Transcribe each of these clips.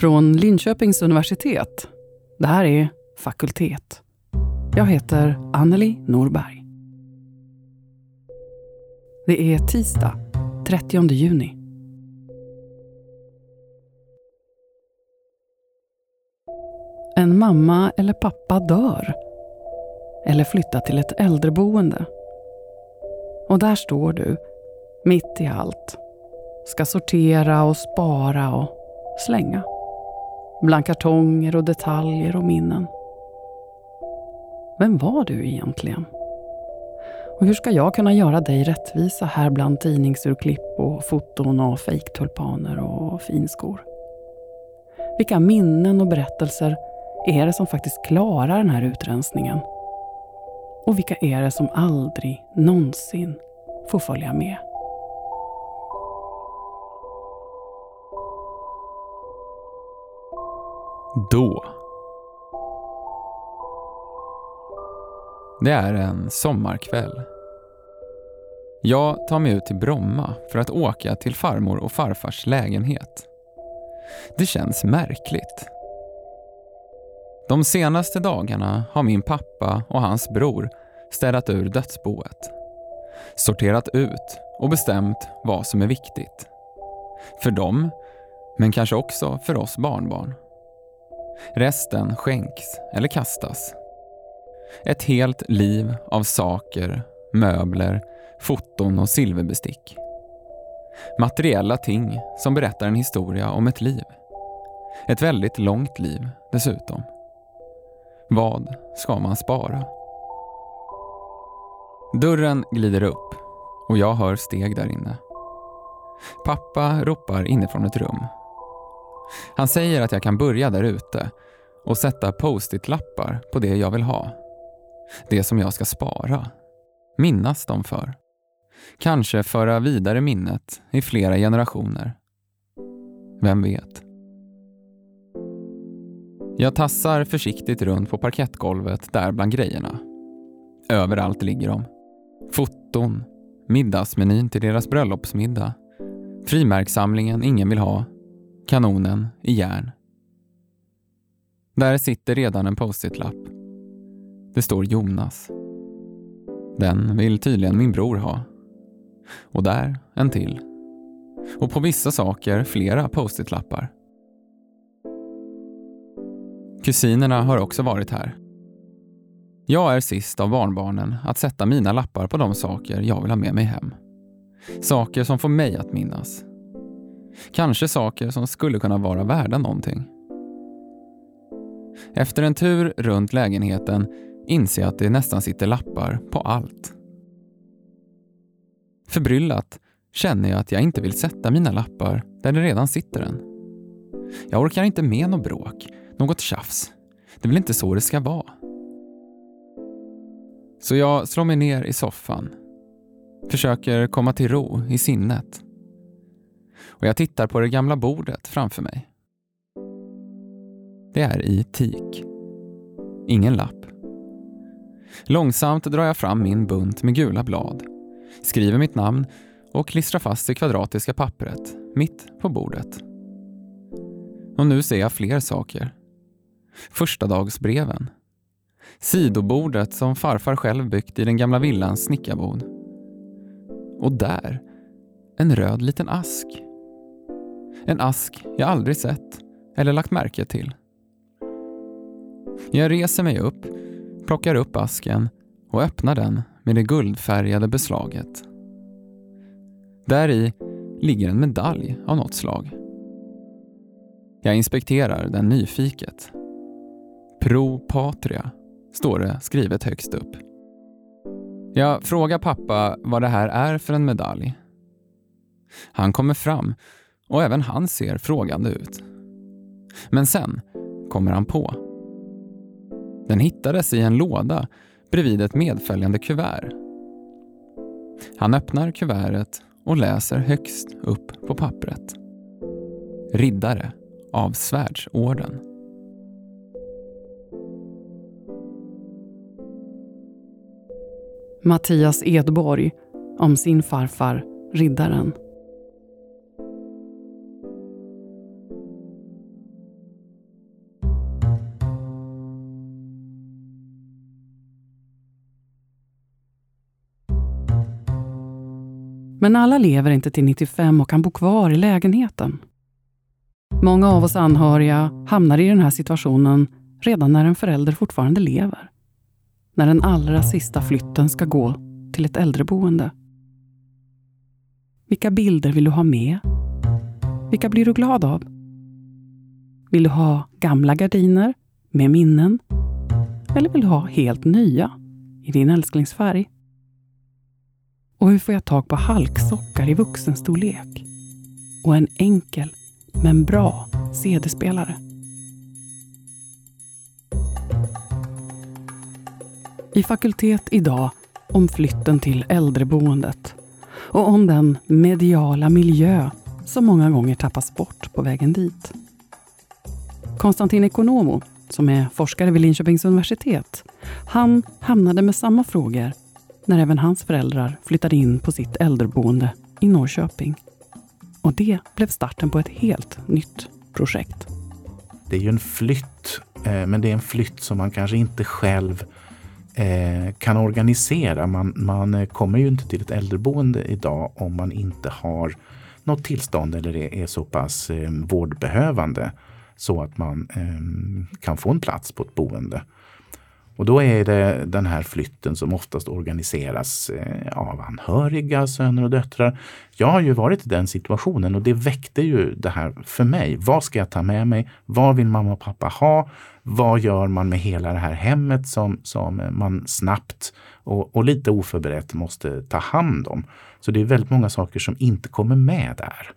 Från Linköpings universitet. Det här är Fakultet. Jag heter Anneli Norberg. Det är tisdag, 30 juni. En mamma eller pappa dör. Eller flyttar till ett äldreboende. Och där står du, mitt i allt. Ska sortera och spara och slänga. Bland kartonger och detaljer och minnen. Vem var du egentligen? Och hur ska jag kunna göra dig rättvisa här bland tidningsurklipp och foton och fejktulpaner och finskor? Vilka minnen och berättelser är det som faktiskt klarar den här utrensningen? Och vilka är det som aldrig någonsin får följa med? Då. Det är en sommarkväll. Jag tar mig ut till Bromma för att åka till farmor och farfars lägenhet. Det känns märkligt. De senaste dagarna har min pappa och hans bror städat ur dödsboet. Sorterat ut och bestämt vad som är viktigt. För dem, men kanske också för oss barnbarn. Resten skänks eller kastas. Ett helt liv av saker, möbler, foton och silverbestick. Materiella ting som berättar en historia om ett liv. Ett väldigt långt liv dessutom. Vad ska man spara? Dörren glider upp och jag hör steg där inne. Pappa ropar inifrån ett rum. Han säger att jag kan börja där ute och sätta post-it-lappar på det jag vill ha. Det som jag ska spara. Minnas dem för. Kanske föra vidare minnet i flera generationer. Vem vet? Jag tassar försiktigt runt på parkettgolvet där bland grejerna. Överallt ligger de. Foton, middagsmenyn till deras bröllopsmiddag, frimärkssamlingen ingen vill ha, kanonen i järn. Där sitter redan en post-it-lapp. Det står Jonas. Den vill tydligen min bror ha. Och där en till. Och på vissa saker flera post-it-lappar. Kusinerna har också varit här. Jag är sist av barnbarnen att sätta mina lappar på de saker jag vill ha med mig hem. Saker som får mig att minnas. Kanske saker som skulle kunna vara värda någonting. Efter en tur runt lägenheten inser jag att det nästan sitter lappar på allt. Förbryllat känner jag att jag inte vill sätta mina lappar där det redan sitter en. Jag orkar inte med något bråk, något tjafs. Det är väl inte så det ska vara. Så jag slår mig ner i soffan. Försöker komma till ro i sinnet. Och jag tittar på det gamla bordet framför mig. Det är i teak. Ingen lapp. Långsamt drar jag fram min bunt med gula blad, skriver mitt namn och klistrar fast det kvadratiska pappret mitt på bordet. Och nu ser jag fler saker. Första dagsbreven. Sidobordet som farfar själv byggt i den gamla villans snickarbod. Och där, en röd liten ask. En ask jag aldrig sett eller lagt märke till. Jag reser mig upp, plockar upp asken och öppnar den med det guldfärgade beslaget. Där i ligger en medalj av något slag. Jag inspekterar den nyfiket. Pro Patria står det skrivet högst upp. Jag frågar pappa vad det här är för en medalj. Han kommer fram och även han ser frågande ut. Men sen kommer han på. Den hittades i en låda bredvid ett medföljande kuvert. Han öppnar kuvertet och läser högst upp på pappret. Riddare av Svärdsorden. Mattias Edborg om sin farfar, riddaren. Men alla lever inte till 95 och kan bo kvar i lägenheten. Många av oss anhöriga hamnar i den här situationen redan när en förälder fortfarande lever. När den allra sista flytten ska gå till ett äldreboende. Vilka bilder vill du ha med? Vilka blir du glad av? Vill du ha gamla gardiner med minnen? Eller vill du ha helt nya i din älsklingsfärg? Och hur får jag tag på halksockar i vuxenstorlek? Och en enkel men bra CD-spelare? I Fakultet idag om flytten till äldreboendet och om den mediala miljö som många gånger tappas bort på vägen dit. Konstantin Ekonomo, som är forskare vid Linköpings universitet, han hamnade med samma frågor när även hans föräldrar flyttade in på sitt äldreboende i Norrköping. Och det blev starten på ett helt nytt projekt. Det är ju en flytt, eh, men det är en flytt som man kanske inte själv eh, kan organisera. Man, man eh, kommer ju inte till ett äldreboende idag om man inte har något tillstånd eller är, så pass vårdbehövande så att man kan få en plats på ett boende. Och då är det den här flytten som oftast organiseras eh, av anhöriga, söner och döttrar. Jag har ju varit i den situationen och det väckte ju det här för mig. Vad ska jag ta med mig? Vad vill mamma och pappa ha? Vad gör man med hela det här hemmet som, som man snabbt och, och lite oförberett måste ta hand om? Så det är väldigt många saker som inte kommer med där.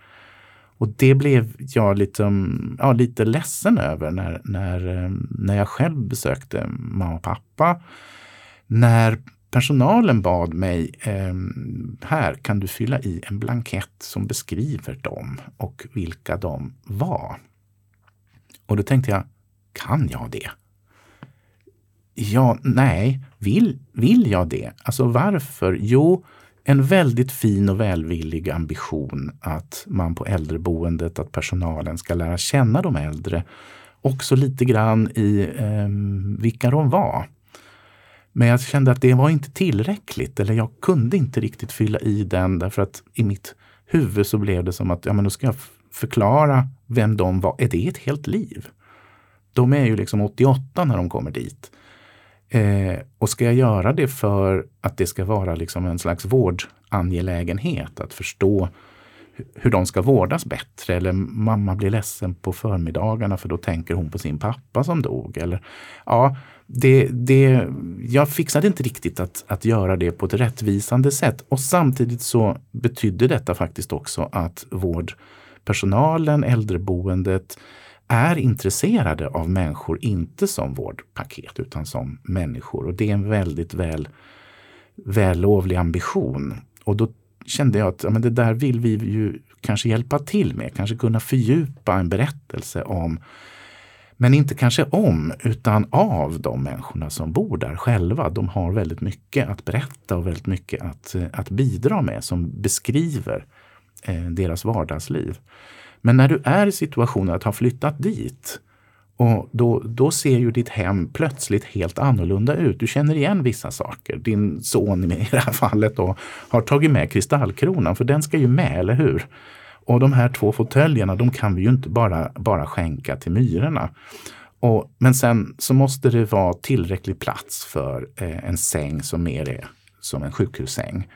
Och det blev jag lite, ja, lite ledsen över när, när, eh, när jag själv besökte mamma och pappa. När personalen bad mig, eh, här kan du fylla i en blankett som beskriver dem och vilka de var. Och då tänkte jag, kan jag det? Ja, nej, vill, vill jag det? Alltså varför? Jo, en väldigt fin och välvillig ambition att man på äldreboendet, att personalen ska lära känna de äldre. Också lite grann i eh, vilka de var. Men jag kände att det var inte tillräckligt eller jag kunde inte riktigt fylla i den därför att i mitt huvud så blev det som att ja, men då ska jag förklara vem de var. Är det ett helt liv? De är ju liksom 88 när de kommer dit. Eh, och ska jag göra det för att det ska vara liksom en slags vårdangelägenhet, att förstå hur de ska vårdas bättre? Eller mamma blir ledsen på förmiddagarna för då tänker hon på sin pappa som dog. Eller, ja, det, det, jag fixade inte riktigt att, att göra det på ett rättvisande sätt. Och samtidigt så betydde detta faktiskt också att vårdpersonalen, äldreboendet, är intresserade av människor, inte som vårdpaket utan som människor. Och det är en väldigt väl, vällovlig ambition. Och då kände jag att ja, men det där vill vi ju kanske hjälpa till med, kanske kunna fördjupa en berättelse om men inte kanske om, utan av de människorna som bor där själva. De har väldigt mycket att berätta och väldigt mycket att, eh, att bidra med som beskriver eh, deras vardagsliv. Men när du är i situationen att ha flyttat dit och då, då ser ju ditt hem plötsligt helt annorlunda ut. Du känner igen vissa saker. Din son i det här fallet då, har tagit med kristallkronan, för den ska ju med, eller hur? Och de här två fåtöljerna, de kan vi ju inte bara, bara skänka till myrorna. Och, men sen så måste det vara tillräcklig plats för eh, en säng som mer är som en sjukhussäng.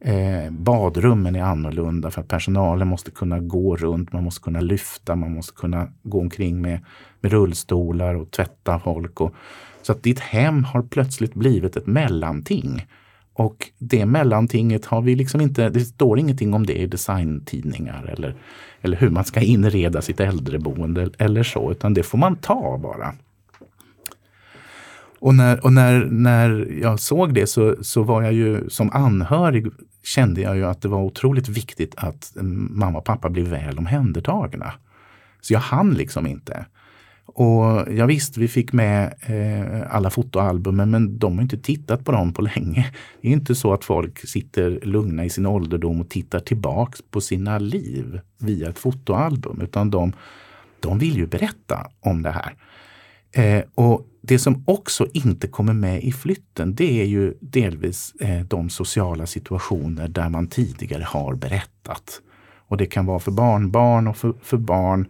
Eh, badrummen är annorlunda för att personalen måste kunna gå runt, man måste kunna lyfta, man måste kunna gå omkring med, med rullstolar och tvätta folk. Och, så att ditt hem har plötsligt blivit ett mellanting. Och det mellantinget har vi liksom inte, det står ingenting om det i designtidningar eller, eller hur man ska inreda sitt äldreboende eller så, utan det får man ta bara. Och när, och när, när jag såg det så, så var jag ju som anhörig kände jag ju att det var otroligt viktigt att mamma och pappa blev väl omhändertagna. Så jag hann liksom inte. Och ja, visst, vi fick med eh, alla fotoalbumen men de har inte tittat på dem på länge. Det är inte så att folk sitter lugna i sin ålderdom och tittar tillbaks på sina liv via ett fotoalbum utan de, de vill ju berätta om det här. Eh, och det som också inte kommer med i flytten det är ju delvis eh, de sociala situationer där man tidigare har berättat. Och det kan vara för barnbarn och för, för barn.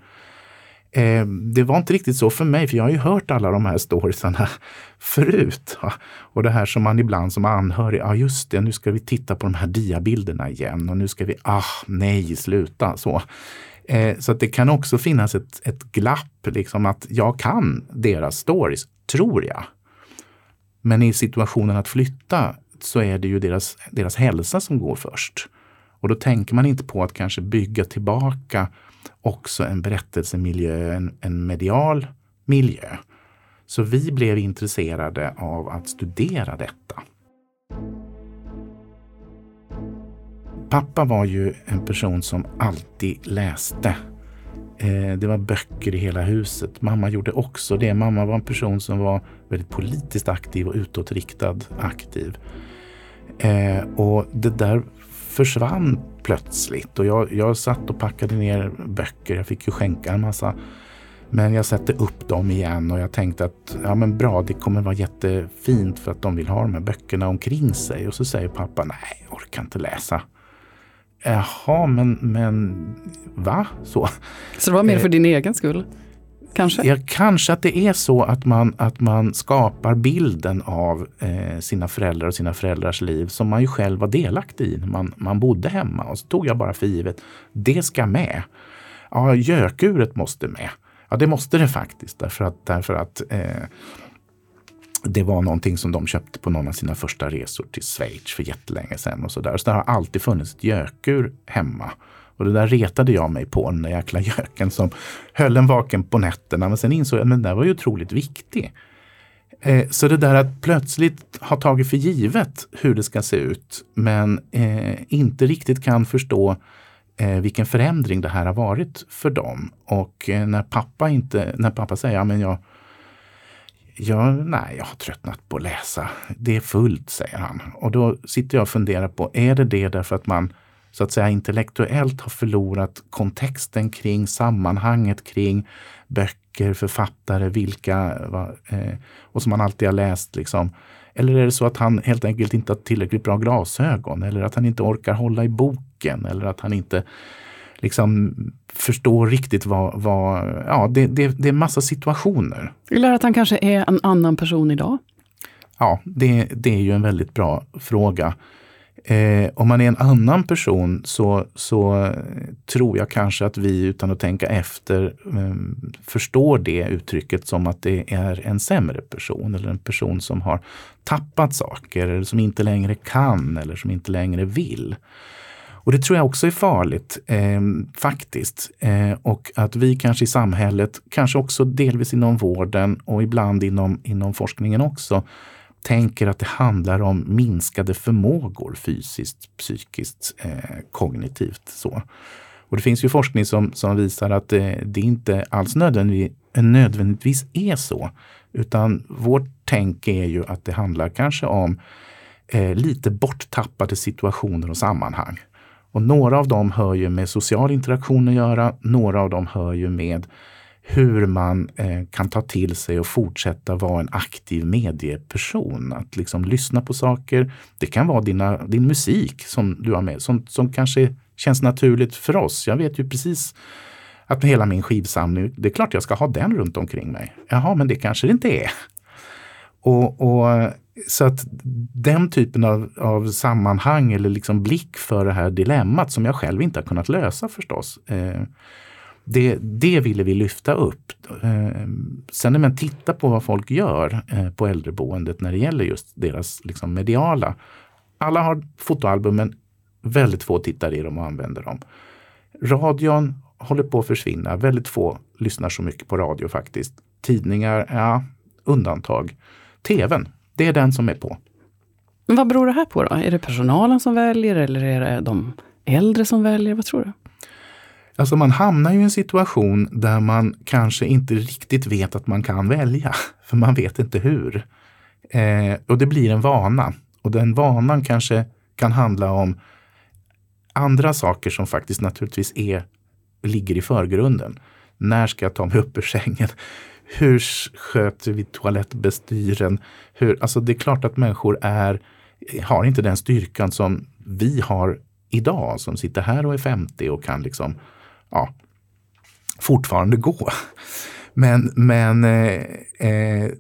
Eh, det var inte riktigt så för mig, för jag har ju hört alla de här storiesarna förut. Ja. Och det här som man ibland som anhörig, ja just det, nu ska vi titta på de här diabilderna igen och nu ska vi, ah nej, sluta. Så. Eh, så att det kan också finnas ett, ett glapp, liksom att jag kan deras stories, tror jag. Men i situationen att flytta så är det ju deras, deras hälsa som går först. Och då tänker man inte på att kanske bygga tillbaka också en berättelsemiljö, en, en medial miljö. Så vi blev intresserade av att studera detta. Pappa var ju en person som alltid läste. Eh, det var böcker i hela huset. Mamma gjorde också det. Mamma var en person som var väldigt politiskt aktiv och utåtriktad aktiv. Eh, och det där försvann plötsligt och jag, jag satt och packade ner böcker. Jag fick ju skänka en massa. Men jag satte upp dem igen och jag tänkte att ja men bra, det kommer vara jättefint för att de vill ha de här böckerna omkring sig. Och så säger pappa, nej, jag orkar inte läsa. Jaha, men, men va? Så. Så det var mer för eh, din egen skull? Kanske? Ja, kanske att det är så att man, att man skapar bilden av eh, sina föräldrar och sina föräldrars liv som man ju själv var delaktig i när man, man bodde hemma. Och så tog jag bara för givet, det ska med. Ja, gökuret måste med. Ja, det måste det faktiskt därför att, därför att eh, det var någonting som de köpte på någon av sina första resor till Schweiz för jättelänge sedan. Och så, där. så det har alltid funnits ett gökur hemma. Och det där retade jag mig på, den där jäkla göken som höll en vaken på nätterna. Men sen insåg jag att den där var ju otroligt viktig. Eh, så det där att plötsligt ha tagit för givet hur det ska se ut, men eh, inte riktigt kan förstå eh, vilken förändring det här har varit för dem. Och eh, när pappa inte, när pappa säger, ja men jag Ja, nej, jag har tröttnat på att läsa. Det är fullt, säger han. Och då sitter jag och funderar på, är det det därför att man så att säga intellektuellt har förlorat kontexten kring sammanhanget kring böcker, författare, vilka va, eh, och som man alltid har läst. Liksom. Eller är det så att han helt enkelt inte har tillräckligt bra glasögon eller att han inte orkar hålla i boken eller att han inte liksom förstår riktigt vad, vad ja det, det, det är massa situationer. Eller att han kanske är en annan person idag? Ja, det, det är ju en väldigt bra fråga. Eh, om man är en annan person så, så tror jag kanske att vi utan att tänka efter eh, förstår det uttrycket som att det är en sämre person eller en person som har tappat saker eller som inte längre kan eller som inte längre vill. Och det tror jag också är farligt eh, faktiskt. Eh, och att vi kanske i samhället, kanske också delvis inom vården och ibland inom, inom forskningen också, tänker att det handlar om minskade förmågor fysiskt, psykiskt, eh, kognitivt. så. Och det finns ju forskning som, som visar att det, det inte alls nödvändigtvis, nödvändigtvis är så. Utan vårt tänk är ju att det handlar kanske om eh, lite borttappade situationer och sammanhang. Och några av dem hör ju med social interaktion att göra. Några av dem hör ju med hur man eh, kan ta till sig och fortsätta vara en aktiv medieperson. Att liksom lyssna på saker. Det kan vara dina, din musik som du har med, som, som kanske känns naturligt för oss. Jag vet ju precis att med hela min skivsamling, det är klart jag ska ha den runt omkring mig. Jaha, men det kanske det inte är. Och, och så att den typen av, av sammanhang eller liksom blick för det här dilemmat som jag själv inte har kunnat lösa förstås. Eh, det, det ville vi lyfta upp. Eh, sen när man tittar på vad folk gör eh, på äldreboendet när det gäller just deras liksom, mediala. Alla har fotoalbum men väldigt få tittar i dem och använder dem. Radion håller på att försvinna. Väldigt få lyssnar så mycket på radio faktiskt. Tidningar, ja, undantag. TVn, det är den som är på. Men vad beror det här på då? Är det personalen som väljer eller är det de äldre som väljer? Vad tror du? Alltså man hamnar ju i en situation där man kanske inte riktigt vet att man kan välja, för man vet inte hur. Eh, och det blir en vana. Och den vanan kanske kan handla om andra saker som faktiskt naturligtvis är, ligger i förgrunden. När ska jag ta mig upp ur sängen? Hur sköter vi toalettbestyren? Hur, alltså det är klart att människor är, har inte den styrkan som vi har idag som sitter här och är 50 och kan liksom ja, fortfarande gå. Men, men eh, eh,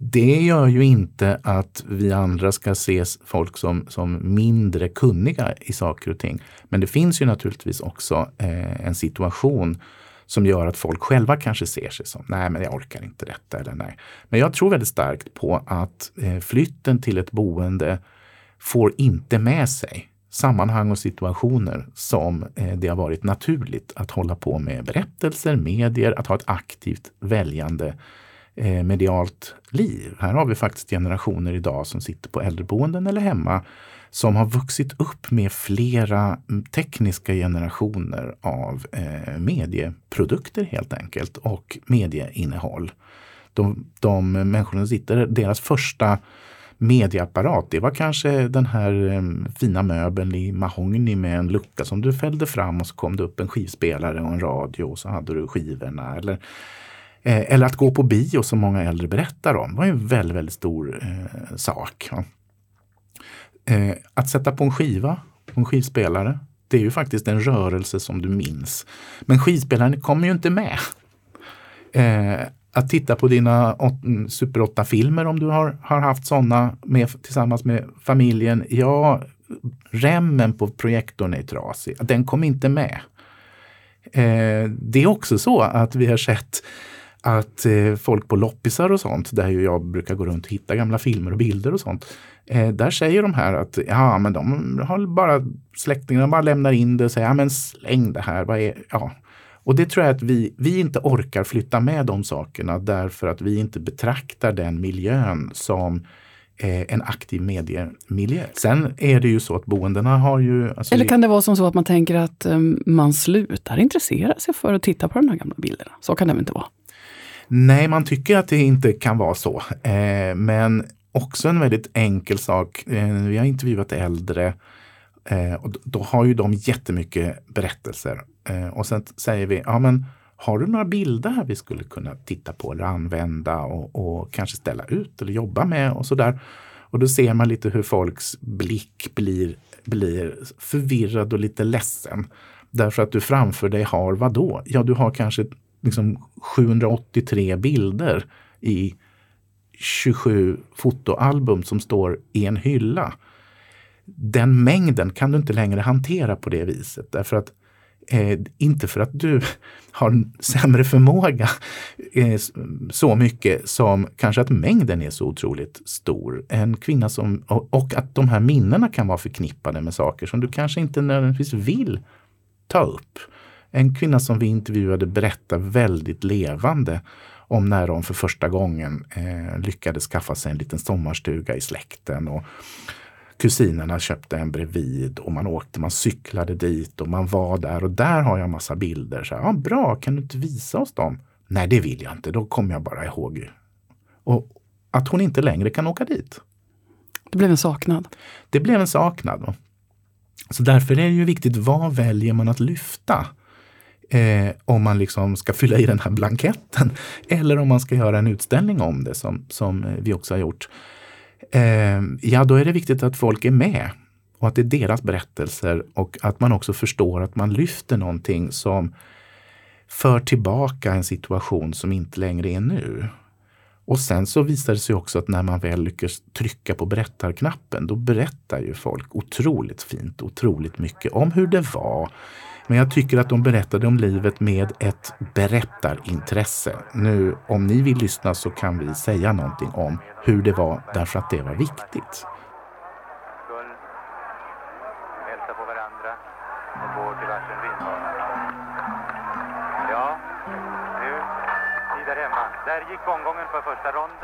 det gör ju inte att vi andra ska ses folk som, som mindre kunniga i saker och ting. Men det finns ju naturligtvis också eh, en situation som gör att folk själva kanske ser sig som, nej men jag orkar inte detta eller nej. Men jag tror väldigt starkt på att eh, flytten till ett boende får inte med sig sammanhang och situationer som eh, det har varit naturligt att hålla på med berättelser, medier, att ha ett aktivt väljande eh, medialt liv. Här har vi faktiskt generationer idag som sitter på äldreboenden eller hemma som har vuxit upp med flera tekniska generationer av eh, medieprodukter helt enkelt och medieinnehåll. De, de människorna sitter, deras första medieapparat, det var kanske den här eh, fina möbeln i mahogny med en lucka som du fällde fram och så kom det upp en skivspelare och en radio och så hade du skivorna. Eller, eh, eller att gå på bio som många äldre berättar om, var en väldigt, väldigt stor eh, sak. Ja. Eh, att sätta på en skiva på en skivspelare, det är ju faktiskt en rörelse som du minns. Men skivspelaren kommer ju inte med. Eh, att titta på dina mm, Super 8-filmer om du har, har haft sådana med, tillsammans med familjen. Ja, remmen på projektorn är trasig. Den kom inte med. Eh, det är också så att vi har sett att eh, folk på loppisar och sånt, där jag brukar gå runt och hitta gamla filmer och bilder och sånt. Eh, där säger de här att ja, men de har bara släktingarna bara lämnar in det och säger ja, men släng det här. Vad är, ja. Och det tror jag att vi, vi inte orkar flytta med de sakerna därför att vi inte betraktar den miljön som eh, en aktiv mediemiljö. Sen är det ju så att boendena har ju... Alltså Eller kan det vara som så att man tänker att um, man slutar intressera sig för att titta på de här gamla bilderna? Så kan det väl inte vara? Nej, man tycker att det inte kan vara så. Eh, men också en väldigt enkel sak. Eh, vi har intervjuat äldre eh, och då har ju de jättemycket berättelser. Eh, och sen säger vi, ja men har du några bilder här vi skulle kunna titta på eller använda och, och kanske ställa ut eller jobba med och sådär. Och då ser man lite hur folks blick blir, blir förvirrad och lite ledsen. Därför att du framför dig har vad då? Ja, du har kanske liksom 783 bilder i 27 fotoalbum som står i en hylla. Den mängden kan du inte längre hantera på det viset. Därför att Eh, inte för att du har sämre förmåga eh, så mycket som kanske att mängden är så otroligt stor. En kvinna som, och, och, att de här minnena kan vara förknippade med saker som du kanske inte nödvändigtvis vill ta upp. En kvinna som vi intervjuade berättar väldigt levande om när de för första gången eh, lyckades skaffa sig en liten sommarstuga i släkten. Och kusinerna köpte en bredvid och man åkte, man cyklade dit och man var där och där har jag massa bilder. Så, ja, bra, kan du inte visa oss dem? Nej, det vill jag inte. Då kommer jag bara ihåg. Och att hon inte längre kan åka dit. Det blev en saknad. Det blev en saknad. Så därför är det ju viktigt, vad väljer man att lyfta? Eh, om man liksom ska fylla i den här blanketten. Eller om man ska göra en utställning om det som, som eh, vi också har gjort. Eh, ja, då är det viktigt att folk är med och att det är deras berättelser och att man också förstår att man lyfter någonting som för tillbaka en situation som inte längre är nu. Och sen så visar det sig också att när man väl lyckas trycka på berättarknappen, då berättar ju folk otroligt fint, otroligt mycket om hur det var, men jag tycker att de berättade om livet med ett berättarintresse. Nu, om ni vill lyssna så kan vi säga någonting om hur det var därför att det var viktigt.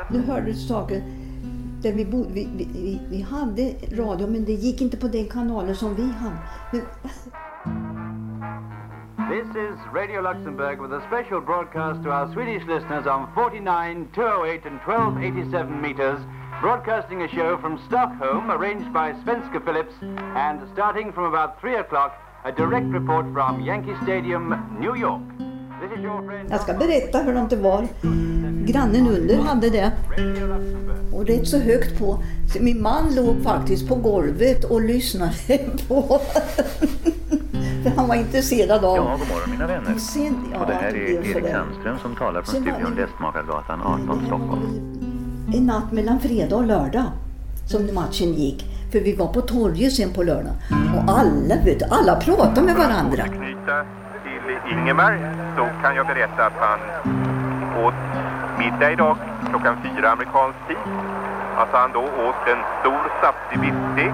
Nu hörde du saker där vi, bo, vi, vi, vi, hade radio men det gick inte på den kanalen som vi hade. Men, This is Radio Luxembourg with a special broadcast to our Swedish listeners on 49, 208 and 1287 meters, broadcasting a show from Stockholm arranged by Svenska Phillips and starting from about 3 o'clock, a direct report from Yankee Stadium, New York. Jag ska berätta hur det var grannen under hade det. Och rätt så högt på. Min man låg faktiskt på golvet och lyssnade på. För han var intresserad av... Ja, god morgon mina vänner. Sen, ja, och det här är Erik Sandström som talar från studion Lästmakargatan 18 Stockholm. En natt mellan fredag och lördag som matchen gick. För vi var på torget sen på lördag. Och alla, vet du, alla pratade med varandra. Knyta till Ingemar så kan jag berätta att han åt middag idag klockan fyra amerikansk tid. Alltså han då åt en stor saftig biffstek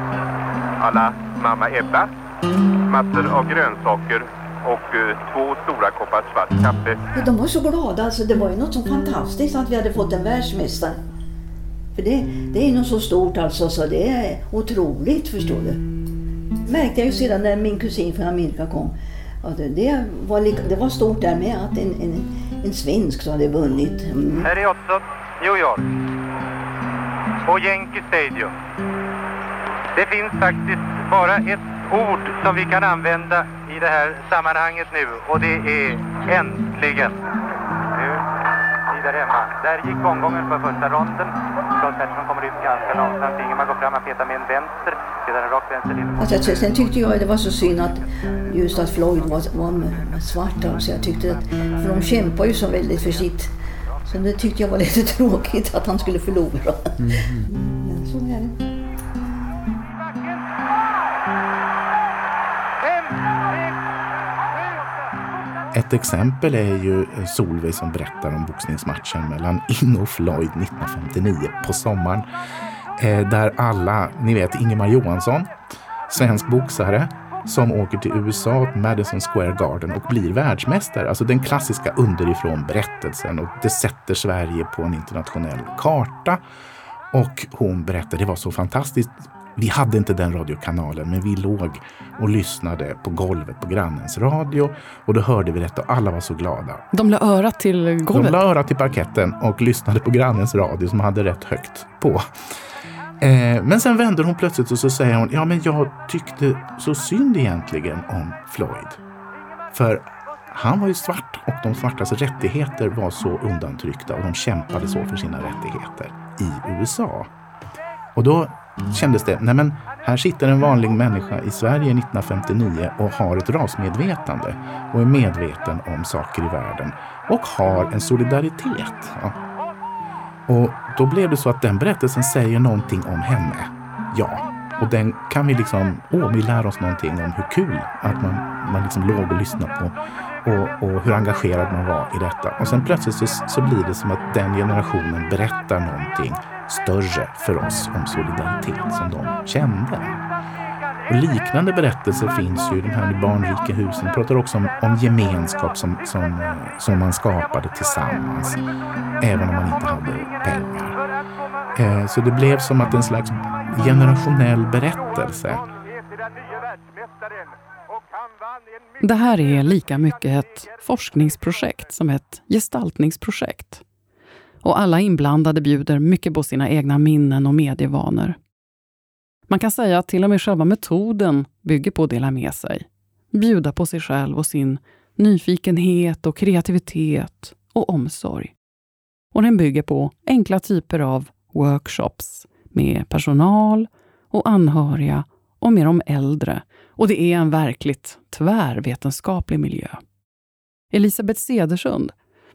alla mamma Ebba, massor av grönsaker och uh, två stora koppar svart kaffe. De var så glada alltså. Det var ju något så fantastiskt att vi hade fått en världsmästare. För det, det är något så stort alltså så det är otroligt förstår du. Märkte jag ju sedan när min kusin från Amerika kom. Att det, var lika, det var stort där med att en, en, en svensk som hade vunnit. Mm. Här är också New York. På Yankee Stadium. Det finns faktiskt bara ett ord som vi kan använda i det här sammanhanget nu och det är äntligen där hemma. Där gick omgången för första ronden. Claes Pettersson kommer ut ganska långsamt. Ingemar går fram och petar med en vänster. Sedan en rak vänster in. Alltså, sen tyckte jag det var så synd att just att Floyd var, var svart. Alltså. Jag tyckte att, för de kämpar ju så väldigt för sitt. Så det tyckte jag var lite tråkigt att han skulle förlora. Mm. Men så är det. Ett exempel är ju eh, Solveig som berättar om boxningsmatchen mellan Ingo och Floyd 1959 på sommaren. Eh, där alla, ni vet Ingemar Johansson, svensk boxare, som åker till USA, Madison Square Garden och blir världsmästare. Alltså den klassiska underifrån berättelsen och det sätter Sverige på en internationell karta. Och hon berättar, det var så fantastiskt vi hade inte den radiokanalen, men vi låg och lyssnade på golvet på grannens radio och då hörde vi detta och alla var så glada. De la örat till golvet? De la örat till parketten och lyssnade på grannens radio som hade rätt högt på. Eh, men sen vänder hon plötsligt och så säger hon, ja men jag tyckte så synd egentligen om Floyd. För han var ju svart och de svartas rättigheter var så undantryckta och de kämpade så för sina rättigheter i USA. Och då kändes det, nej men här sitter en vanlig människa i Sverige 1959 och har ett rasmedvetande och är medveten om saker i världen och har en solidaritet. Ja. Och då blev det så att den berättelsen säger någonting om henne. Ja, och den kan vi liksom, åh, vi lär oss någonting om hur kul att man, man liksom låg och lyssnade på och, och, hur engagerad man var i detta. Och sen plötsligt så, så blir det som att den generationen berättar någonting större för oss om solidaritet som de kände. Och liknande berättelser finns ju i de här barnrika husen. De pratar också om, om gemenskap som, som, eh, som man skapade tillsammans, även om man inte hade pengar. Eh, så det blev som att en slags generationell berättelse. Det här är lika mycket ett forskningsprojekt som ett gestaltningsprojekt och alla inblandade bjuder mycket på sina egna minnen och medievanor. Man kan säga att till och med själva metoden bygger på att dela med sig. Bjuda på sig själv och sin nyfikenhet och kreativitet och omsorg. Och den bygger på enkla typer av workshops med personal och anhöriga och med de äldre. Och det är en verkligt tvärvetenskaplig miljö. Elisabeth Cedersund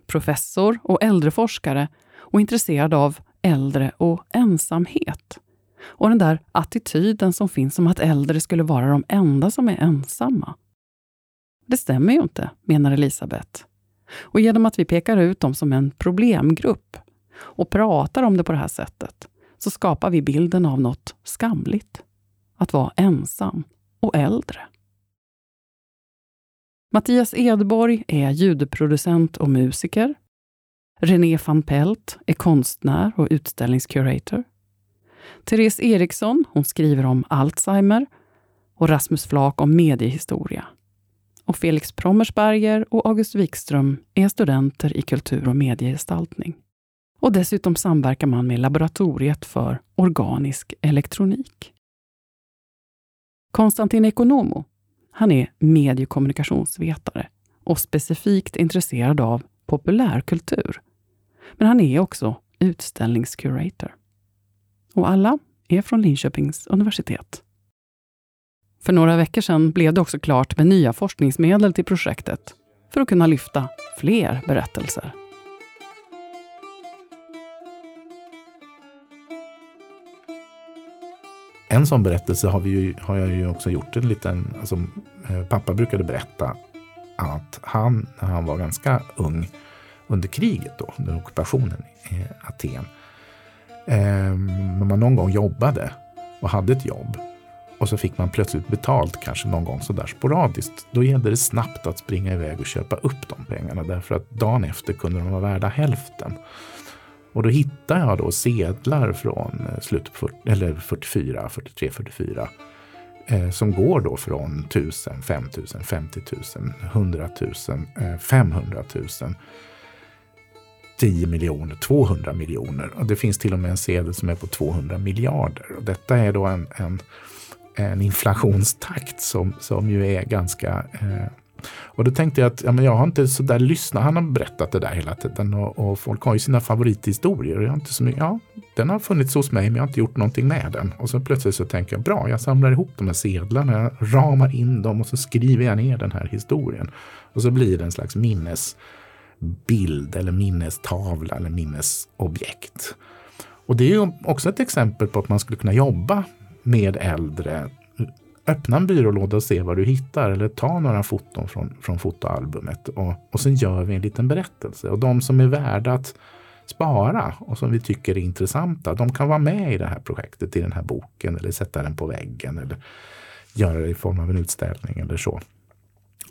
professor och äldreforskare och intresserad av äldre och ensamhet. Och den där attityden som finns om att äldre skulle vara de enda som är ensamma. Det stämmer ju inte, menar Elisabeth. Och genom att vi pekar ut dem som en problemgrupp och pratar om det på det här sättet så skapar vi bilden av något skamligt. Att vara ensam och äldre. Mattias Edborg är ljudproducent och musiker. René van Pelt är konstnär och utställningscurator. Therese Eriksson hon skriver om Alzheimer och Rasmus Flak om mediehistoria. Och Felix Prommersberger och August Wikström är studenter i kultur och mediegestaltning. Och dessutom samverkar man med Laboratoriet för organisk elektronik. Konstantin Ekonomo han är mediekommunikationsvetare och specifikt intresserad av populärkultur. Men han är också utställningscurator. Och alla är från Linköpings universitet. För några veckor sedan blev det också klart med nya forskningsmedel till projektet för att kunna lyfta fler berättelser. En sån berättelse har, vi ju, har jag ju också gjort en liten, alltså, eh, pappa brukade berätta att han, när han var ganska ung, under kriget då, under ockupationen i Aten, eh, när man någon gång jobbade och hade ett jobb och så fick man plötsligt betalt kanske någon gång sådär sporadiskt. Då gällde det snabbt att springa iväg och köpa upp de pengarna därför att dagen efter kunde de vara värda hälften. Och då hittar jag då sedlar från eh, slutet på 40, eller 44, 43, 44 eh, som går då från 1000, 5000, 50 000, 100 000, eh, 500 000 10 miljoner, 200 miljoner. Och det finns till och med en sedel som är på 200 miljarder. Och detta är då en, en, en inflationstakt som, som ju är ganska eh, och då tänkte jag att ja, men jag har inte så där lyssnat. Han har berättat det där hela tiden och, och folk har ju sina favorithistorier. Och jag har inte så mycket, ja, den har funnits hos mig men jag har inte gjort någonting med den. Och så plötsligt så tänker jag bra, jag samlar ihop de här sedlarna, jag ramar in dem och så skriver jag ner den här historien. Och så blir det en slags minnesbild eller minnestavla eller minnesobjekt. Och det är ju också ett exempel på att man skulle kunna jobba med äldre öppna en byrålåda och se vad du hittar eller ta några foton från, från fotoalbumet och, och sen gör vi en liten berättelse. Och de som är värda att spara och som vi tycker är intressanta, de kan vara med i det här projektet, i den här boken eller sätta den på väggen eller göra det i form av en utställning eller så.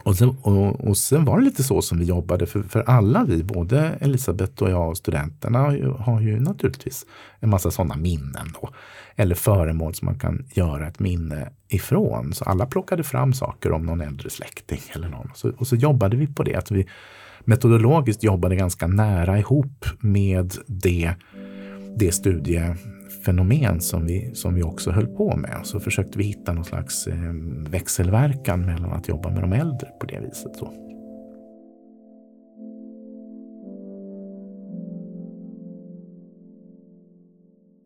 Och sen, och, och sen var det lite så som vi jobbade, för, för alla vi, både Elisabeth och jag och studenterna, har ju, har ju naturligtvis en massa sådana minnen. Då, eller föremål som man kan göra ett minne ifrån. Så alla plockade fram saker om någon äldre släkting eller någon. Så, och så jobbade vi på det, att vi metodologiskt jobbade ganska nära ihop med det, det studie fenomen som vi, som vi också höll på med. Så försökte vi hitta någon slags eh, växelverkan mellan att jobba med de äldre på det viset. Så.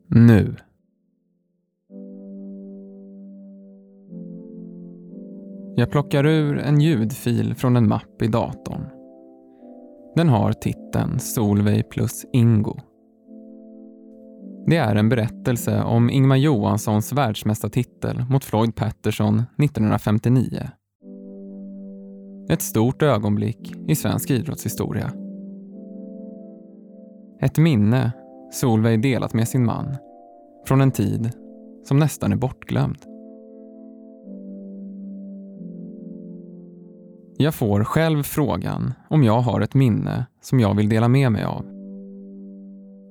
Nu. Jag plockar ur en ljudfil från en mapp i datorn. Den har titeln Solveig plus Ingo. Det är en berättelse om Ingmar Johanssons världsmästartitel mot Floyd Patterson 1959. Ett stort ögonblick i svensk idrottshistoria. Ett minne Solveig delat med sin man från en tid som nästan är bortglömd. Jag får själv frågan om jag har ett minne som jag vill dela med mig av.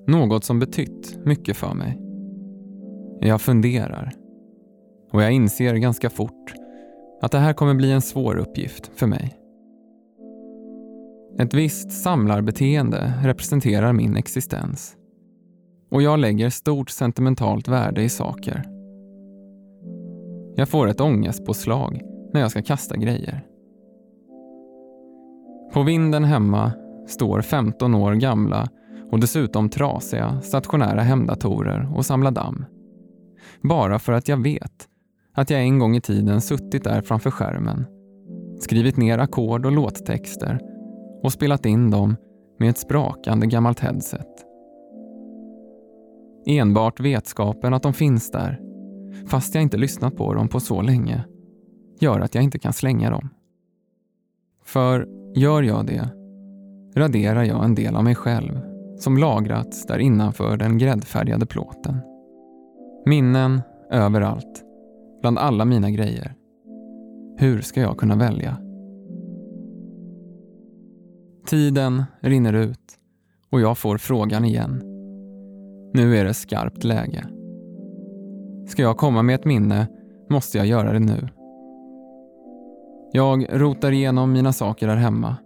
Något som betytt mycket för mig. Jag funderar. Och jag inser ganska fort att det här kommer bli en svår uppgift för mig. Ett visst samlarbeteende representerar min existens. Och jag lägger stort sentimentalt värde i saker. Jag får ett ångestpåslag när jag ska kasta grejer. På vinden hemma står 15 år gamla och dessutom trasiga stationära hemdatorer och samla damm. Bara för att jag vet att jag en gång i tiden suttit där framför skärmen, skrivit ner ackord och låttexter och spelat in dem med ett sprakande gammalt headset. Enbart vetskapen att de finns där, fast jag inte lyssnat på dem på så länge, gör att jag inte kan slänga dem. För gör jag det raderar jag en del av mig själv som lagrats där innanför den gräddfärgade plåten. Minnen överallt, bland alla mina grejer. Hur ska jag kunna välja? Tiden rinner ut och jag får frågan igen. Nu är det skarpt läge. Ska jag komma med ett minne måste jag göra det nu. Jag rotar igenom mina saker där hemma.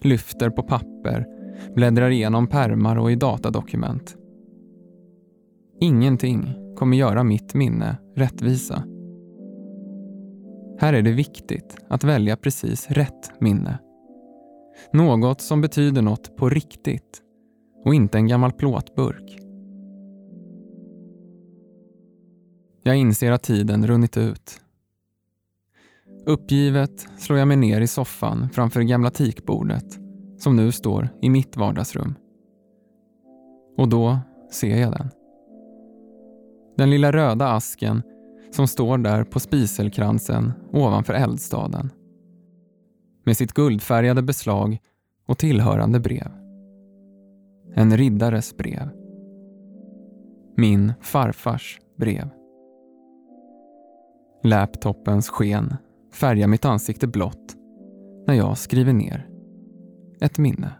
Lyfter på papper bläddrar igenom pärmar och i datadokument. Ingenting kommer göra mitt minne rättvisa. Här är det viktigt att välja precis rätt minne. Något som betyder något på riktigt och inte en gammal plåtburk. Jag inser att tiden runnit ut. Uppgivet slår jag mig ner i soffan framför gamla tikbordet som nu står i mitt vardagsrum. Och då ser jag den. Den lilla röda asken som står där på spiselkransen ovanför eldstaden. Med sitt guldfärgade beslag och tillhörande brev. En riddares brev. Min farfars brev. Laptopens sken färgar mitt ansikte blått när jag skriver ner ett minne.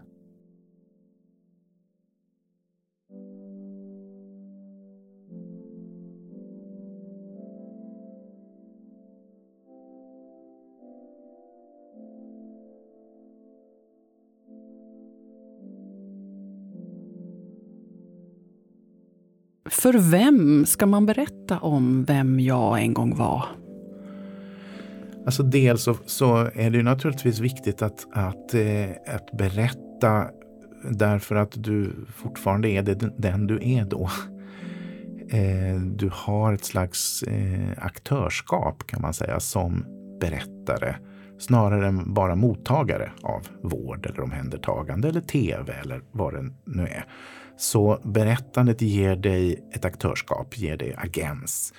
För vem ska man berätta om vem jag en gång var? Alltså dels så, så är det naturligtvis viktigt att, att, eh, att berätta därför att du fortfarande är det, den du är då. Eh, du har ett slags eh, aktörskap kan man säga som berättare snarare än bara mottagare av vård eller omhändertagande eller tv eller vad det nu är. Så berättandet ger dig ett aktörskap, ger dig agens.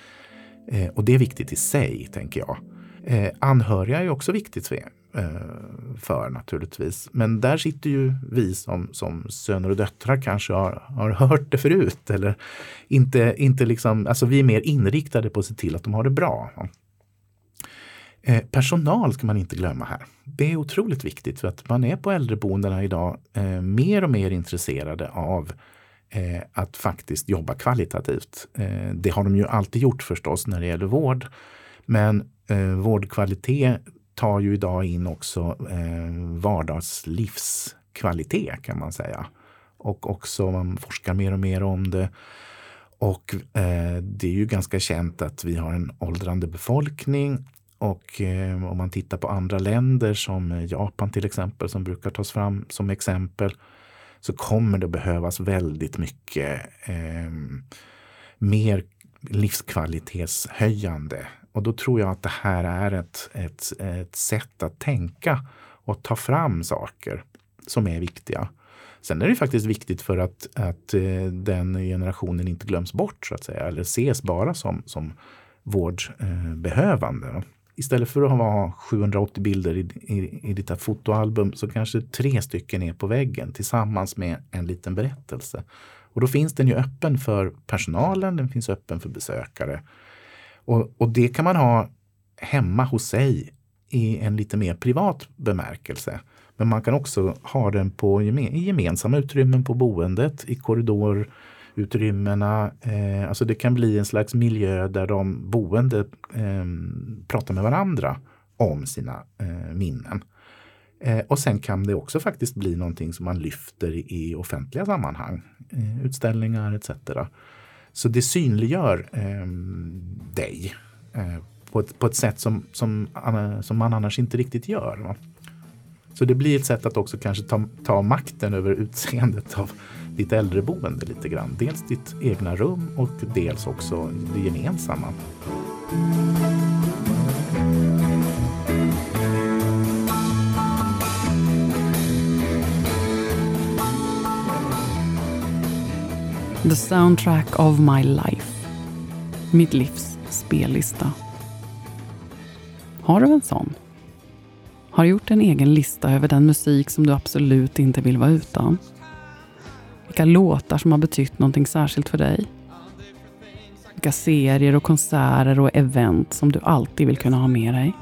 Eh, och det är viktigt i sig, tänker jag. Eh, anhöriga är också viktigt för, eh, för naturligtvis. Men där sitter ju vi som, som söner och döttrar kanske har, har hört det förut. Eller inte, inte liksom, alltså vi är mer inriktade på att se till att de har det bra. Eh, personal ska man inte glömma här. Det är otroligt viktigt för att man är på äldreboendena idag eh, mer och mer intresserade av eh, att faktiskt jobba kvalitativt. Eh, det har de ju alltid gjort förstås när det gäller vård. Men eh, vårdkvalitet tar ju idag in också eh, vardagslivskvalitet kan man säga. Och också man forskar mer och mer om det. Och eh, det är ju ganska känt att vi har en åldrande befolkning och eh, om man tittar på andra länder som Japan till exempel som brukar tas fram som exempel så kommer det behövas väldigt mycket eh, mer livskvalitetshöjande. Och då tror jag att det här är ett, ett, ett sätt att tänka och ta fram saker som är viktiga. Sen är det faktiskt viktigt för att, att eh, den generationen inte glöms bort så att säga eller ses bara som, som vårdbehövande istället för att ha 780 bilder i, i, i ditt fotoalbum så kanske tre stycken är på väggen tillsammans med en liten berättelse. Och då finns den ju öppen för personalen, den finns öppen för besökare. Och, och det kan man ha hemma hos sig i en lite mer privat bemärkelse. Men man kan också ha den på i gemensamma utrymmen på boendet, i korridorutrymmena. Eh, alltså det kan bli en slags miljö där de boende eh, pratar med varandra om sina eh, minnen. Eh, och sen kan det också faktiskt bli någonting som man lyfter i, offentliga sammanhang, eh, utställningar etc. Så det synliggör eh, dig eh, på ett, på ett sätt som, som, som man annars inte riktigt gör. Va? Så det blir ett sätt att också kanske ta, ta makten över utseendet av ditt äldreboende lite grann. Dels ditt egna rum och dels också det gemensamma. The soundtrack of my life. Mitt livs spellista. Har du en sån? Har du gjort en egen lista över den musik som du absolut inte vill vara utan? Vilka låtar som har betytt någonting särskilt för dig? Vilka serier och konserter och event som du alltid vill kunna ha med dig?